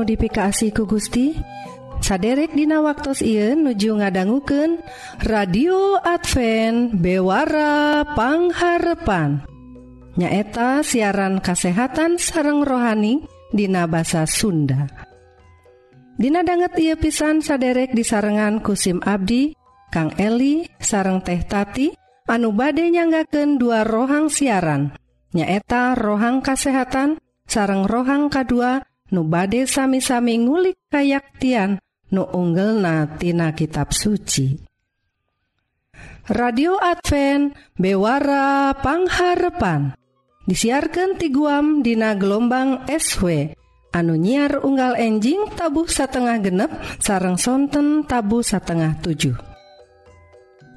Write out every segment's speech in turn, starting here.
notifikasi ku Gusti. Saderek Dina waktu Ieu nuju ngadangguken radio Advent bewarapangharepan nyaeta siaran kasehatan sareng rohani Dina bahasa Sunda. Dina banget ia pisan saderek di sarengan kusim Abdi Kang Eli sareng teh tati anu bade nyanggaken dua rohang siaran. Nyaeta rohang kasehatan sareng rohang K2 nu bade sami-sami ngulik kayaktian nu unggelnatina kitab suci. Radio Advent Bewara Pangharepan disiarkan ti guam dina gelombang SW anu nyiar unggal enjing tabuh satengah genep sarang sonten tabu satengah 7.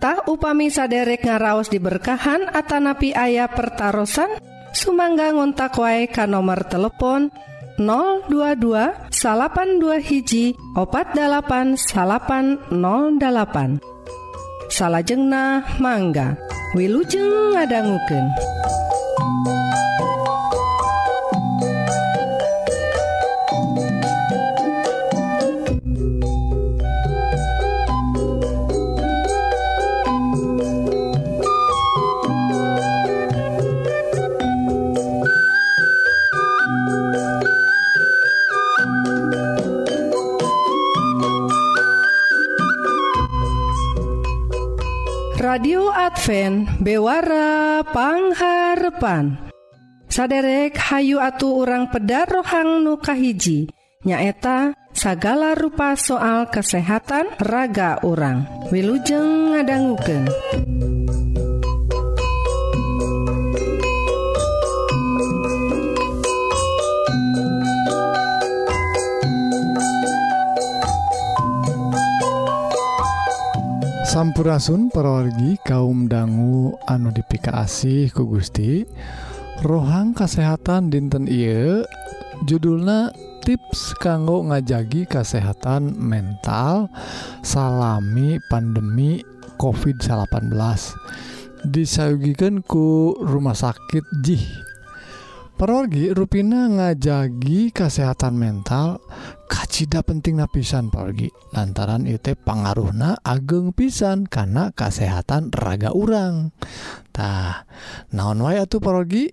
Tah upami saderek ngaraos diberkahan atanapi ayah pertaran sumangga ngontak wae ka nomor telepon 022 82 hiji opat 8808 salahjengnah mangga Wilujeng ngadangguken bewarapangharpan saderek Hayu atuh urang peda rohang nukahiji nyaeta sagala rupa soal kesehatan raga orang wilujeng ngadangguken. Sampurasun parorgi kaum dangu anu dipika asih ku Gusti. Rohang kasehatan dinten Ieu judulna tips kanggo ngajagi kesehatan mental salami pandemi COVID-18 disayugikan ku rumah sakit jih. Perorgi rupina ngajagi kesehatan mental kacita penting napisan pergi lantaran itu pengaruhna ageng pisan karena kesehatan raga orangtah naon way tuh pergi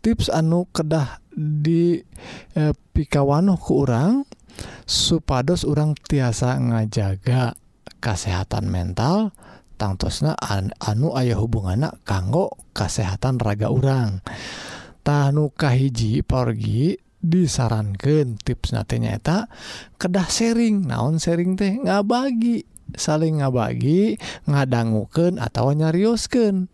tips anu kedah di eh, pikawanoh ke orang supados orang tiasa ngajaga kesehatan mental tangtosna an, anu ayah hubungan anak kanggo kesehatan raga orangtahukahiji pergi disarankan tips nantinyaeta kedah sharing. Naon sharing teh? Nggak bagi saling ngabagi ngadangguken atau nyariusken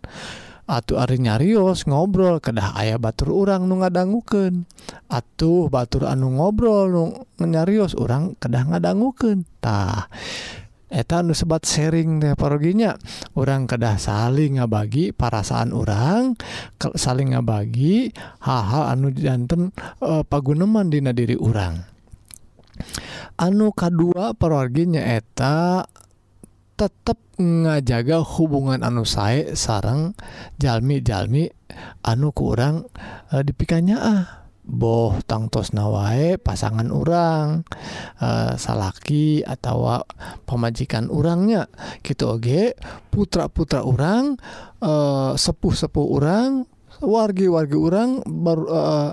atuh Ari nyarius ngobrol kedah ayah batur urang nu ngadangguken atuh batur anu ngobrol nu nyarius orang kedah ngadangukentah etan sebat sharing paroginya orang kedah saling ngabagi parasaan orang saling ngabagi hal-hal anu jantan e, paguneman dina diri orang anu kedua paroginya eta tetap ngajaga hubungan anu saya sarang jalmi-jalmi anu kurang e, dipikanya ah. boh tangtos nawae pasangan orang uh, eh, salaki atau pemajikan orangnya gitu Oge. Putra-putra orang uh, eh, sepuh-sepuh orang wargi-wargi orang baru uh,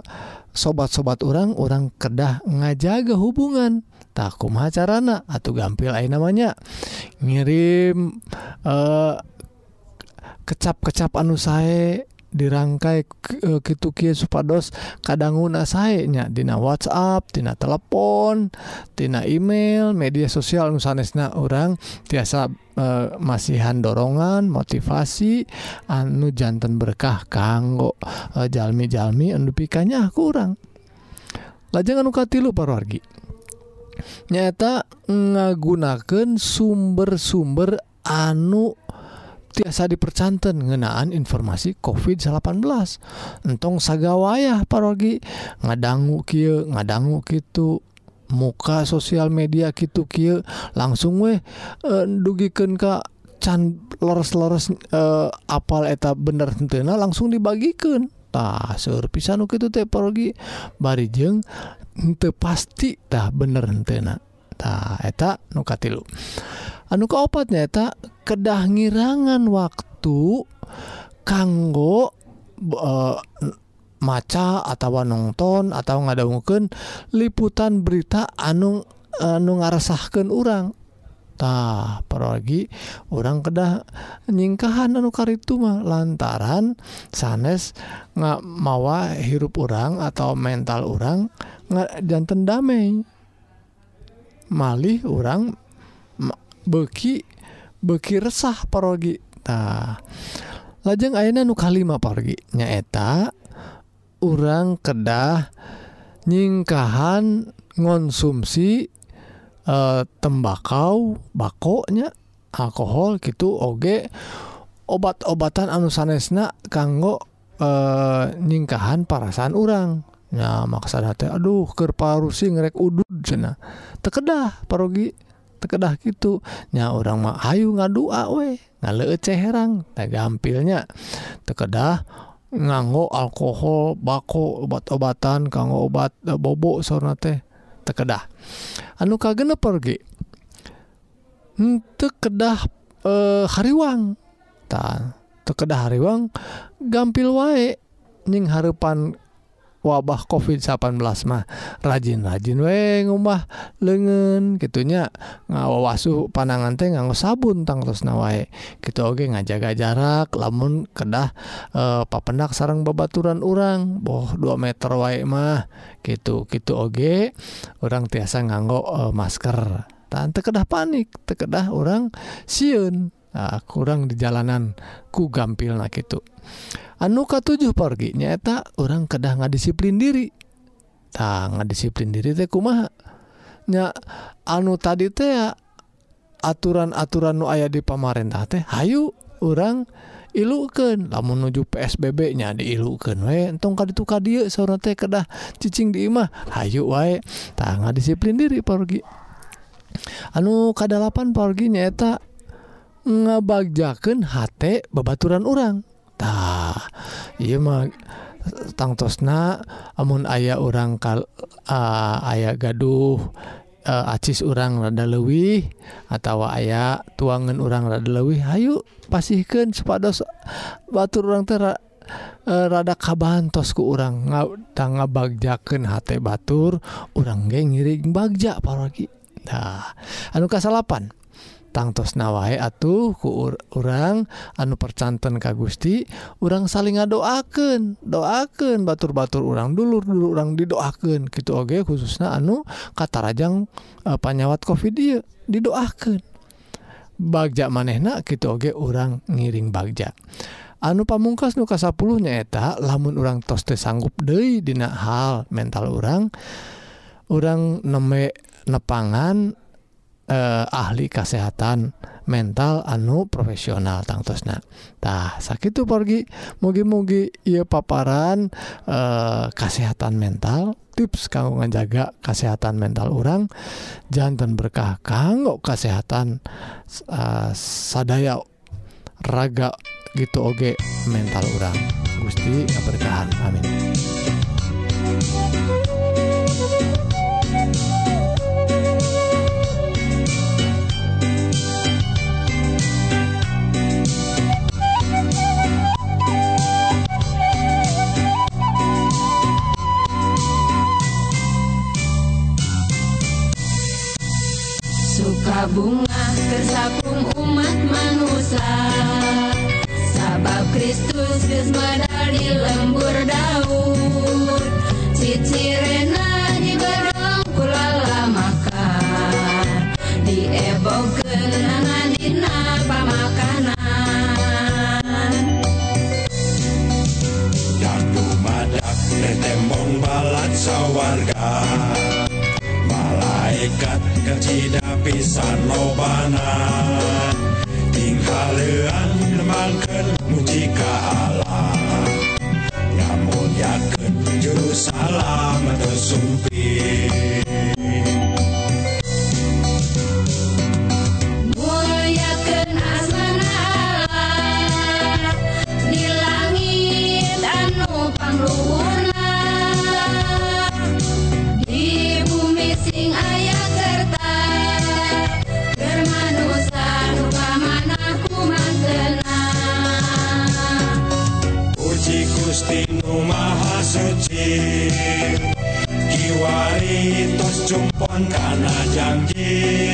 sobat-sobat orang orang kedah ngajaga hubungan. Takum carana atau gampil aja namanya. Ngirim uh, kecap-kecap anu saya dirangkai e, Kituki supados kadanguna sayanya Dina WhatsApp Tina telepon Tina email media sosial nusanesna orang tiasa e, masihan dorongan motivasi anu jantan berkah kanggo e, jalmi-jalmi endu pikanya kurang lajeng anu katilu parwargi nyata ngagunakan sumber-sumber anu tiasa dipercanten ngenaan informasi COVID-18 entong saga wayah parogi ngadanggu Ky ngadanggu gitu muka sosial media gitu Ky langsung weh e, dugiken Ka can lores-lores uh, e, apal eta bener tena langsung dibagikan. Tah pisan gitu teh parogi bari jeng ente pasti tah bener tena tah eta nukatilu anu kaopatnya eta kedah ngirangan waktu kanggo uh, maca atau nonton atau ngadangguken liputan berita anu eh, anu ngarasahkan orang lagi orang kedah nyingkahan anukar itu mah lantaran sanes nggak mawa hirup orang atau mental orang jantan damai. Malih orang beki beki resah parogitah lajeng Aina nu kalima pargi nyaeta orang kedah nyingkahan ngonsumsi e, tembakau bakoknya alkohol gitu oge obat-obatan anu sanesna kanggo e, nyingkahan parasan urang. Nah maksa hati aduh kerparusi ngerek udud cena tekedah parogi. tekedah gitunya orang mah Ayu ngadua we ngece herang. Teh gampilnya tekedah nganggo alkohol bako obat-obatan kanggo obat bobok sona teh tekedah. Anu kagene pergi? Hmm, tekedah e, hariwang. Ta tekedah hariwang gampil wae nying harepan wabah COVID-18 mah rajin-rajin we ngubah lengen gitunya ngawawasu panangan teh nganggo sabun tang terus nawae gitu oge ngajaga jarak lamun kedah e, papendak sarang babaturan orang boh 2 meter wae mah. Gitu gitu oge orang tiasa nganggo e, masker. Tante kedah panik tekedah orang siun. uh, kurang di jalanan. Ku gampil na gitu anu ka 7 pergi nyata orang kedah nggak disiplin diri. Tak nggak disiplin diri teh kumahnya anu tadi teh aturan-aturan nu ayah di pamarentah teh Hayu orang ilukan lah menuju PSBB nya diilukan we. Entong kali tukar dia seorang teh kedah cicing di imah. Hayu wae. Tangga disiplin diri pergi. Anu kadalapan pergi nyata ngebagjaken HT bebaturan orangtah mah tangtosna amun ayah orang kal uh, gaduh uh, acis urang rada lewih atau aya tuangan urang rada lewih Ayu pasihkan sepados batur orang ter uh, e, rada kabantos ku urang tangga bagjaken HT batur orang geng ngiring bagja paragi. Nah anu kasalapan? tangtos nawai atuh ku orang anu percanten ka Gusti orang saling ngadoaken doaken batur-batur orang dulur dulu orang didoaken gitu oge khususnya anu kata rajang e, panyawat covid dia didoaken bagja manehna gitu oge orang ngiring bagja. Anu pamungkas nuka 10 nyaeta lamun orang toste sanggup Dei dina hal mental orang orang neme nepangan Eh, ahli kesehatan mental anu profesional tangtusnatah sakit pergi mugi-mugi ia paparan eh, kesehatan mental tips kamu menjaga kesehatan mental orang jantan berkah kanggo kesehatan uh, sadaya raga gitu Oge mental orang Gusti keberkahan amin bunga tersapung umat manusia. Sabab Kristus geus medali lembur daun cicirena di bedong kulala makan di ebog kenangan dina pamakanan dan dumadak tembong balat sawarga. Malaikat tidak pisan lobana tinggalean mangken mujika Allah namun yakin juru salam atau Kiwari tos jumpon kana janji.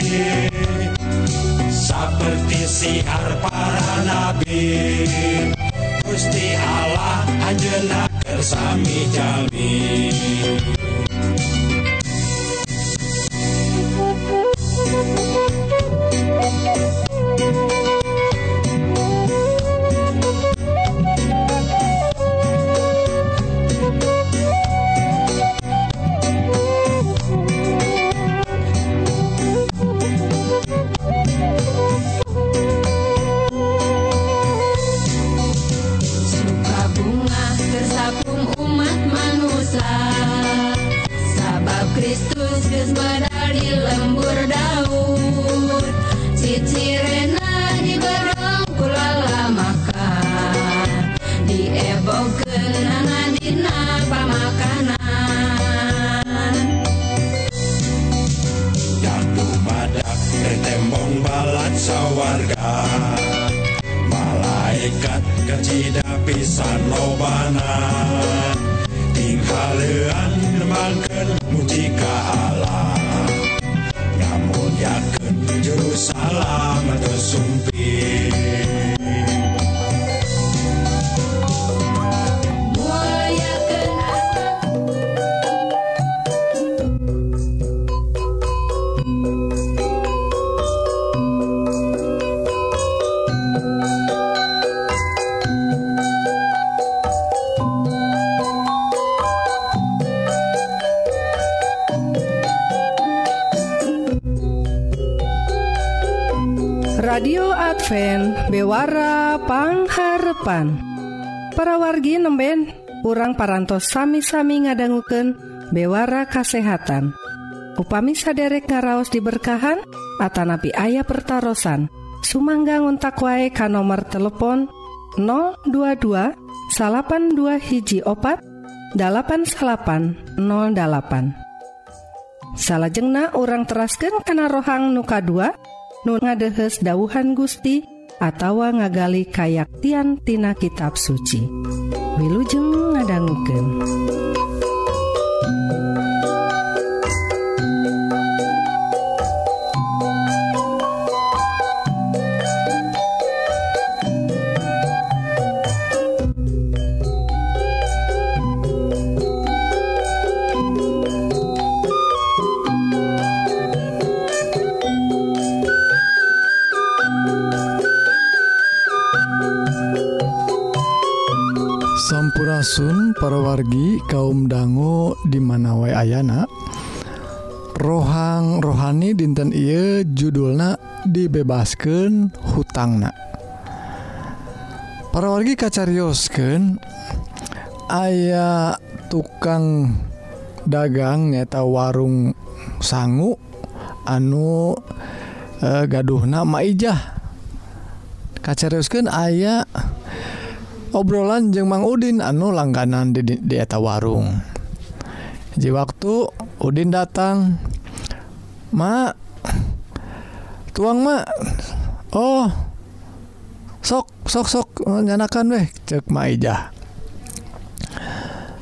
Seperti siar para nabi Gusti Allah anjena bersami jami Isan Lobana. papan para wargi nemben urang parantos sami-sami ngadangguken bewara kasehatan. Upami saderek ngaraos diberkahan Atanapi ayah pertaran Sumangga ngontak wae ka nomor telepon 022 salapan dua hiji opat 8808 salahjengna orang terasken kana rohang nuka 2 nu ngadehes dauhan Gusti atawa ngagali kayaktian tina kitab suci Wilujeng ngadangguken. Asun parawargi kaum dangu di mana wae Ayana? Rohang rohani dinten ieu judulna dibebaskeun hutangna. Parawargi kacariosken aya tukang dagang nyata warung sangu anu eh, e, gaduh nama Ijah aya obrolan jeung Mang Udin anu langganan di dieta warung. Di waktu Udin datang Ma tuang Ma Oh sok sok sok nyanakan weh cek Maijah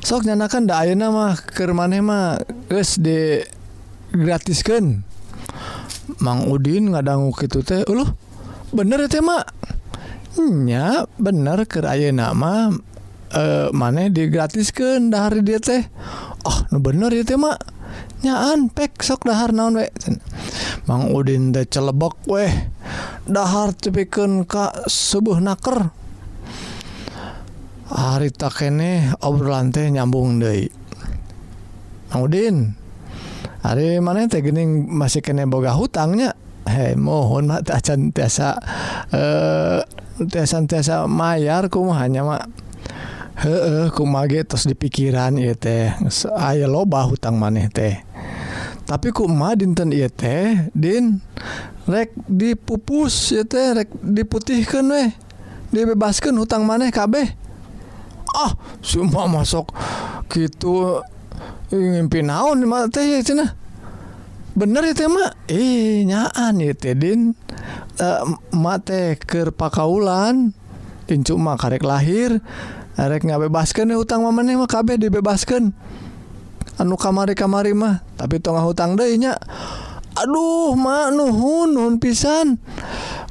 sok nyanakan da ayeuna mah keur maneh mah geus di gratiskeun. Mang Udin ngadangu kitu teh uluh bener teh mak nya bener ke Aye nama eh, e, maneh digratis ke dia teh? Oh bener itu mahnyaan pek sok dahar naon we. Mang Udin teh celebok weh dahar cepikeun Ka subuh naker. Hari tak kene obrolan teh nyambung deui. Mang Udin hari mana teh gening masih kene boga hutangnya? Hei mohon mah acan tiasa eh tiasa-tiasa Mayar ku hanya mak he kumage terus di pikiran ya teh. Aya loba hutang maneh teh. Tapi kuma dinten ieu teh din rek dipupus ya teh rek diputihkan weh. Dibebaskan hutang maneh kabeh. Ah semua masuk gitu ingin pinaun teh ya cina bener ya teh mak eh nyaan ya teh din. Eh, matekerpakaulan incuma karek lahir erek ngabebaskeun hutang mamane mah kabeh dibebaskeun. Anu kamari kamari mah tapi tengah hutang dehnya aduh ma nuhun nuhun pisan.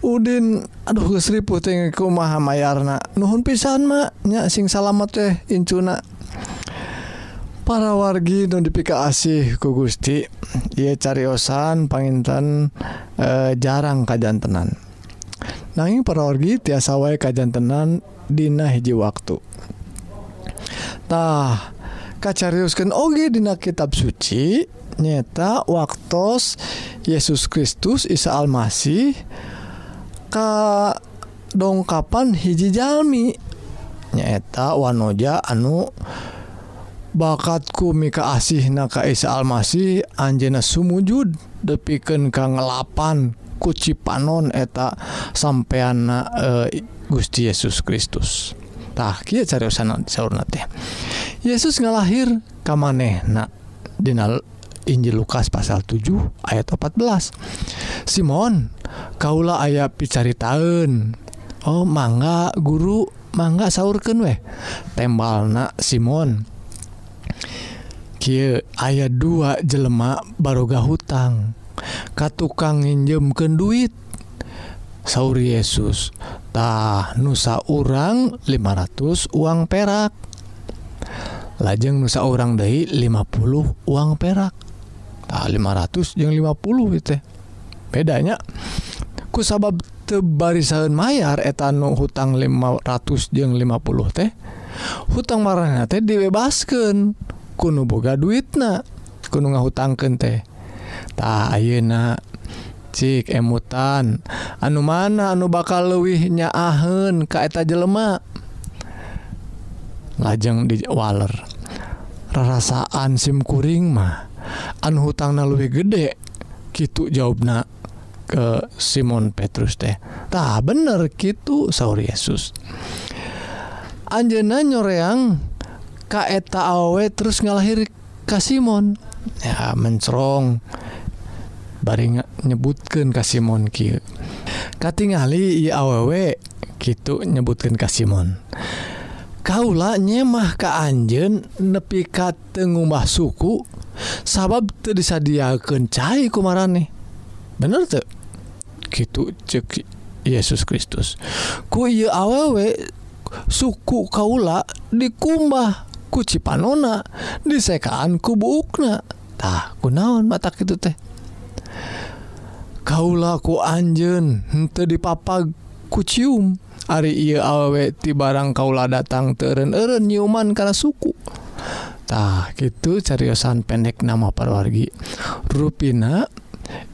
Udin aduh gesri puting ku maha mayarna. Nuhun pisan ma nya sing salamet teh incuna. para wargi notifikasi ku Gusti ia cariyosan pangintan e, eh, jarang kajjantenan nanging para wargi tiasa wae kajjantenan Dina hiji waktutah kacariuskan Oge Dina kitab suci nyata waktu Yesus Kristus Isa Almasih ka dongkapan hiji Jami nyaeta wanoja anu yang bakatku mika asih naka Isa Almasih Anjena Sumujud depiken kangelapan kuci panon eta sampeyan e, eh, Gusti Yesus Kristustah Yesus ngalahir kamanehna Dinal Injil Lukas pasal 7 ayat 14 Simon Kaula aya picaritaun Oh mangga guru mangga sahurken weh tembalna Simon. Kiel ayat 2 jelemak baroga hutang Ka tukang nginjemken duit sauur Yesustah nusa urang 500 uang perak. Lajeng nusa orang Dei 50 uang perak. Ta, 500 yang 50 itu bedanya ku sabab tebarisan Mayyar etanu hutang 500 je 50 teh hutang marahnya teh dibebaskan kuno boga duit na kuno ngahutangken teh. Tak ayeuna cik emutan. Anu mana anu bakal luwihnya ahen kaeta jelemak lajeng di diwaler rarasaan simkuring mah. Anu hutangna luwih gede gitu jawabna ke Simon Petrus teh. Tah bener gitu Saur Yesus. Anjena nyoreang kaeta awe terus ngalahir kasimon ya mencerong bari nyebutkan kasimon ki. Katingali i awewe gitu nyebutkan kasimon kaula nyemah ka anjen nepi ka tengumah suku sabab teu disadiakeun cai kumarane. Bener teu? Gitu cek Yesus Kristus. Ku ieu awewe suku kaula dikumbah kuci panona disekaan kubuknatah kunaon mata itu teh? Kaulaku Anjen di dipapa kucium. Ari ia aweti barang kaula datang teren eren nyiuman karena sukutah gitu cariyosan pendek nama parwargi ruina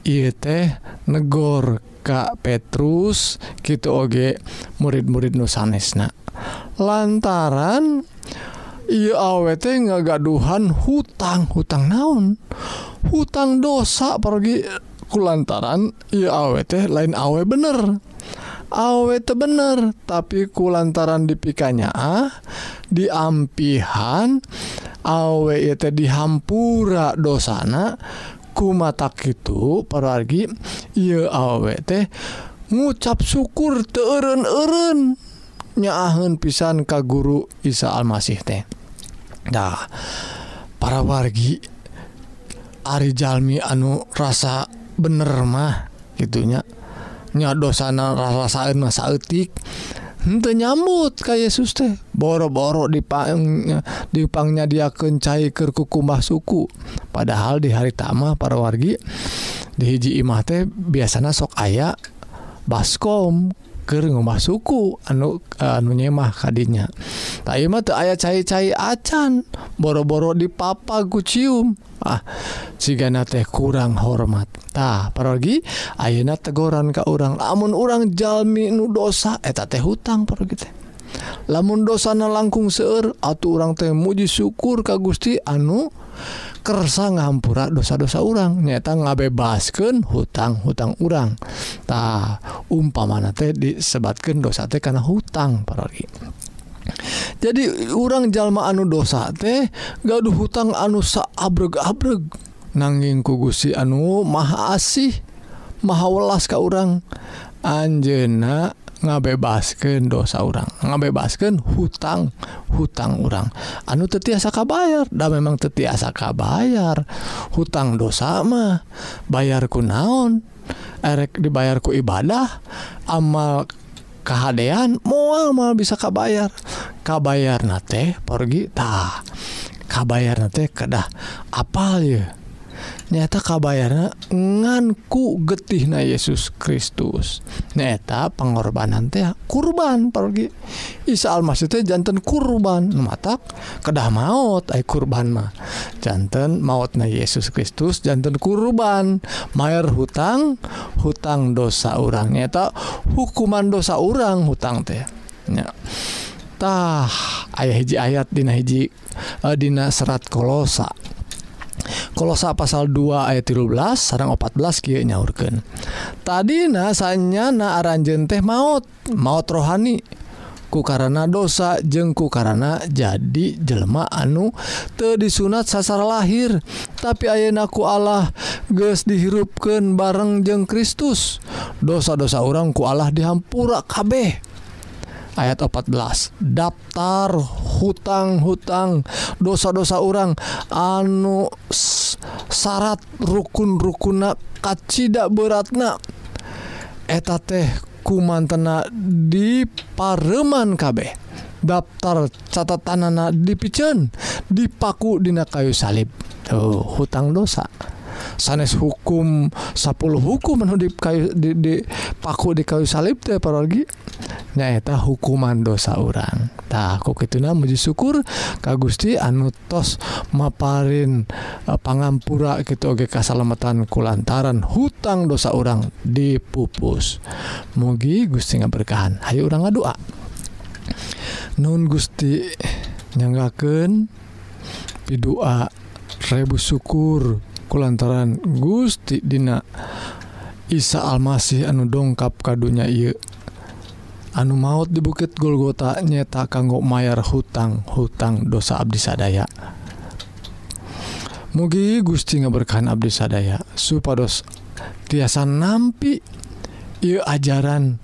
I teh negor Ka Petrus gitu oge murid-murid nusanesna lantaran Iye awet ngagaduhan hutang hutang naon? Hutang dosa pergi kulantaran ia awet lain awe bener. Awet bener tapi kulantaran dipikanya ah diampihan awe itu dihampura dosana kumatak itu pergi ia awet teh ngucap syukur teeren-eren nyaahun pisan ka guru Isa Almasih teh. Dah para wargi Ari Jalmi anu rasa bener mah gitunya nya. Dosana rasa masa etik ente nyambut ka Yesus teh. Boro-boro dipang dipangnya dia kencai ke kukumbah suku. Padahal di hari tama para wargi di hiji imah teh biasanya sok aya baskom. ke ngomah suku anu anunya mah kanya Tamah aya cai-cai acan boro-boro di papa gucium ah sigana teh kurang hormat. Tah pergi ayeuna tegoran ke orang lamun orang Jalmi nu dosa eh, eta teh hutang parogi teh. Lamun dosana langkung seueur atuh orang teh muji syukur ka Gusti anu kersa ngampura dosa-dosa orang nyata ngabebaskan hutang-hutang orangtah umpamana teh disebatkan dosa teh karena hutang parori jadi orang jalma anu dosa teh gaduh hutang anu sa abreg-abreg nanging kugusi anu maha asih maha welas ka orang Anjena ngabebasken dosa orang ngabebasken hutang hutang orang anu tetiasa kabayar? Dan memang tetiasa kabayar. Hutang dosa mah bayarku naon? Erek dibayarku ibadah amal kehaan mual mal bisa kabayar. Kabayar nate pergitah kabayar nate kedah. Apal ya nyata kabayarna nganku getih na Yesus Kristus. Neta pengorbanan teh kurban pergi Isa Almasih teh jantan kurban. Matak kedah maut ay kurban mah. Jantan maut na Yesus Kristus jantan kurban. Mayar hutang hutang dosa orang nyata hukuman dosa orang hutang teh. Ya tah ayah hiji ayat dina hiji uh, dina serat kolosa. Kolosa pasal 2 ayat 13 sarang 14 kieu nyaurkeun. Tadi nasanya na aranjen teh maut maut rohani. Ku karena dosa jengku karena jadi jelma anu te disunat sasar lahir. Tapi ayenaku Allah ges dihirupkan bareng jeng Kristus. Dosa-dosa orangku Allah dihampura kabeh. ayat 14 daftar hutang-hutang dosa-dosa orang. Anu syarat rukun-rukuna kacida beratna. Eta teh kumantena di pareman kabeh. Daftar catatanana dipicen dipaku dina kayu salib. Tuh hutang dosa. sanes hukum 10 hukum menhudip kayu di, di paku di kayu salib teh parogi nyaeta hukuman dosa orang tah kok kituna muji syukur ka Gusti anu tos maparin uh, pangampura gitu oge kasalamatan kulantaran hutang dosa orang dipupus. Mugi Gusti ngaberkahan. Hayu urang ngadua. Nun Gusti nyanggaken pidua rebu syukur. kulantaran Gusti Dina Isa Almasih anu dongkap kadunya ia anu maut di Bukit Golgota nyeta kanggo mayar hutang hutang dosa Abdi sadaya. Mugi Gusti ngaberkahan Abdi sadaya supados tiasa nampi ia ajaran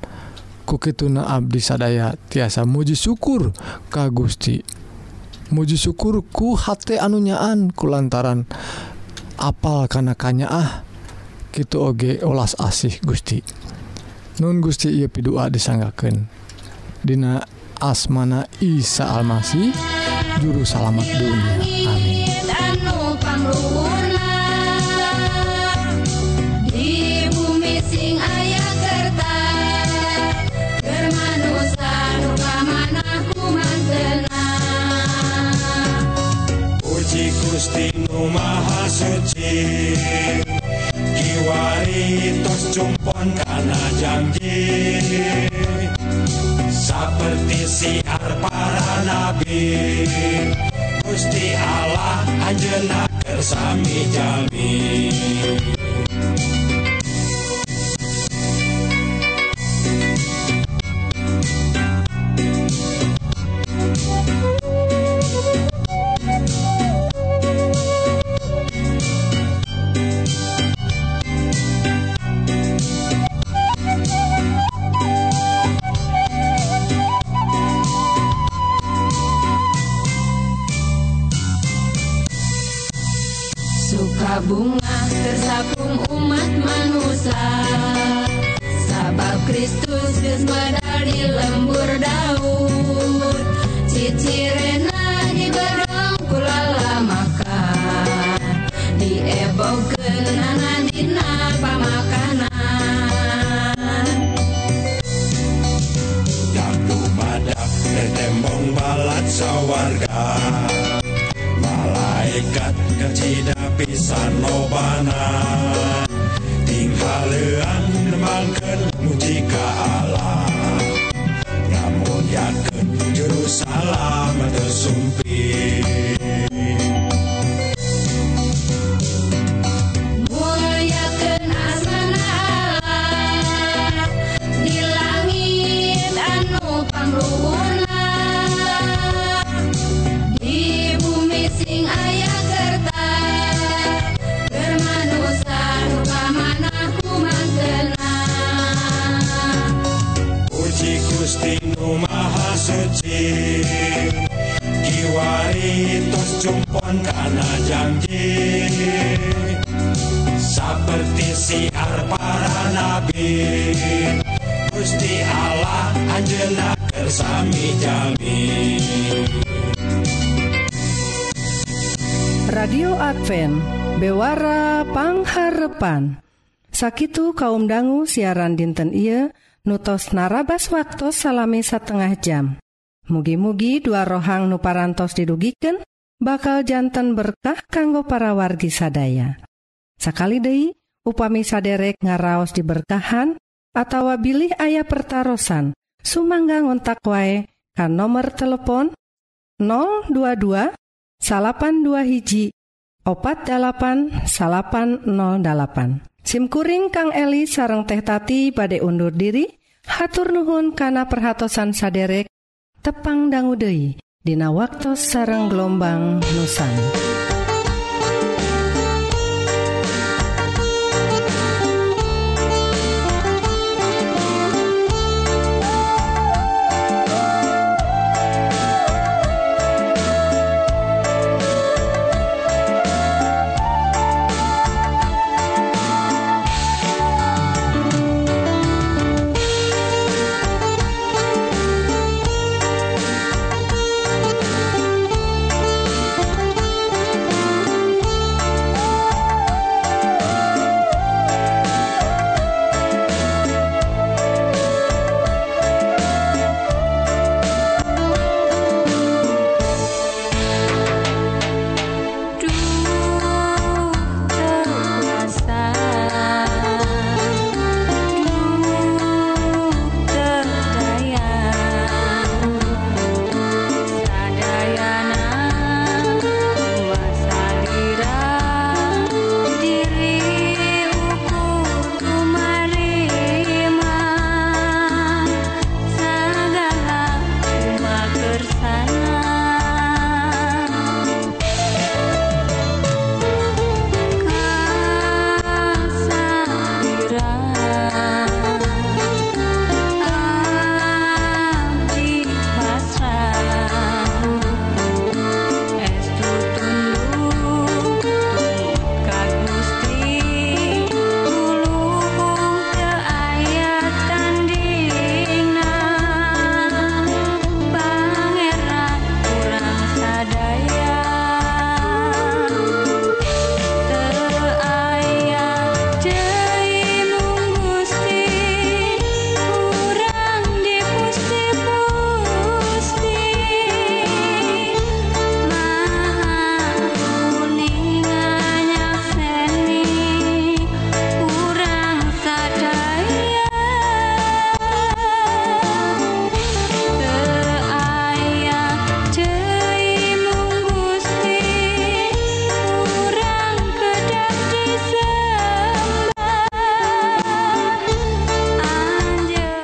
kukituna Abdi sadaya. Tiasa muji syukur ka Gusti. Muji syukur ku hate anunyaan kulantaran lantaran apal karenakanya ah gitu oge olas asih Gusti. Nun Gusti ia pidua disanggaken Dina asmana Isa Almasih juru salamet dunia. kumaha suci Kiwari tos cumpon karena janji Seperti siar para nabi Gusti Allah anjena kersami jami. Geus di kulala makan Dak dumadak tembong balat sawarga. Malaikat kecida pisan lobana Tinghalean nembangkeun muji kilometers away. Jumpon kana janji Seperti siar para nabi. Gusti Allah anjeunna kersami jami. Radio Advent Bewara Pangharepan. Sakitu kaum dangu siaran dinten iya nutos narabas waktu salami setengah jam. Mugi-mugi dua rohang nuparantos didugiken bakal jantan berkah kanggo para wargi sadaya. Sakali Dei upami saderek ngaraos diberkahan atau bilih ayah pertaran sumangga ngontak wae kan nomor telepon 022 82 hiji opat 808 SIMkuring Kang Eli sareng tehtati pada undur diri hatur Nuhun kana perhatsan saderek tepang dangguude Dina waktu sarang gelombang Nusan.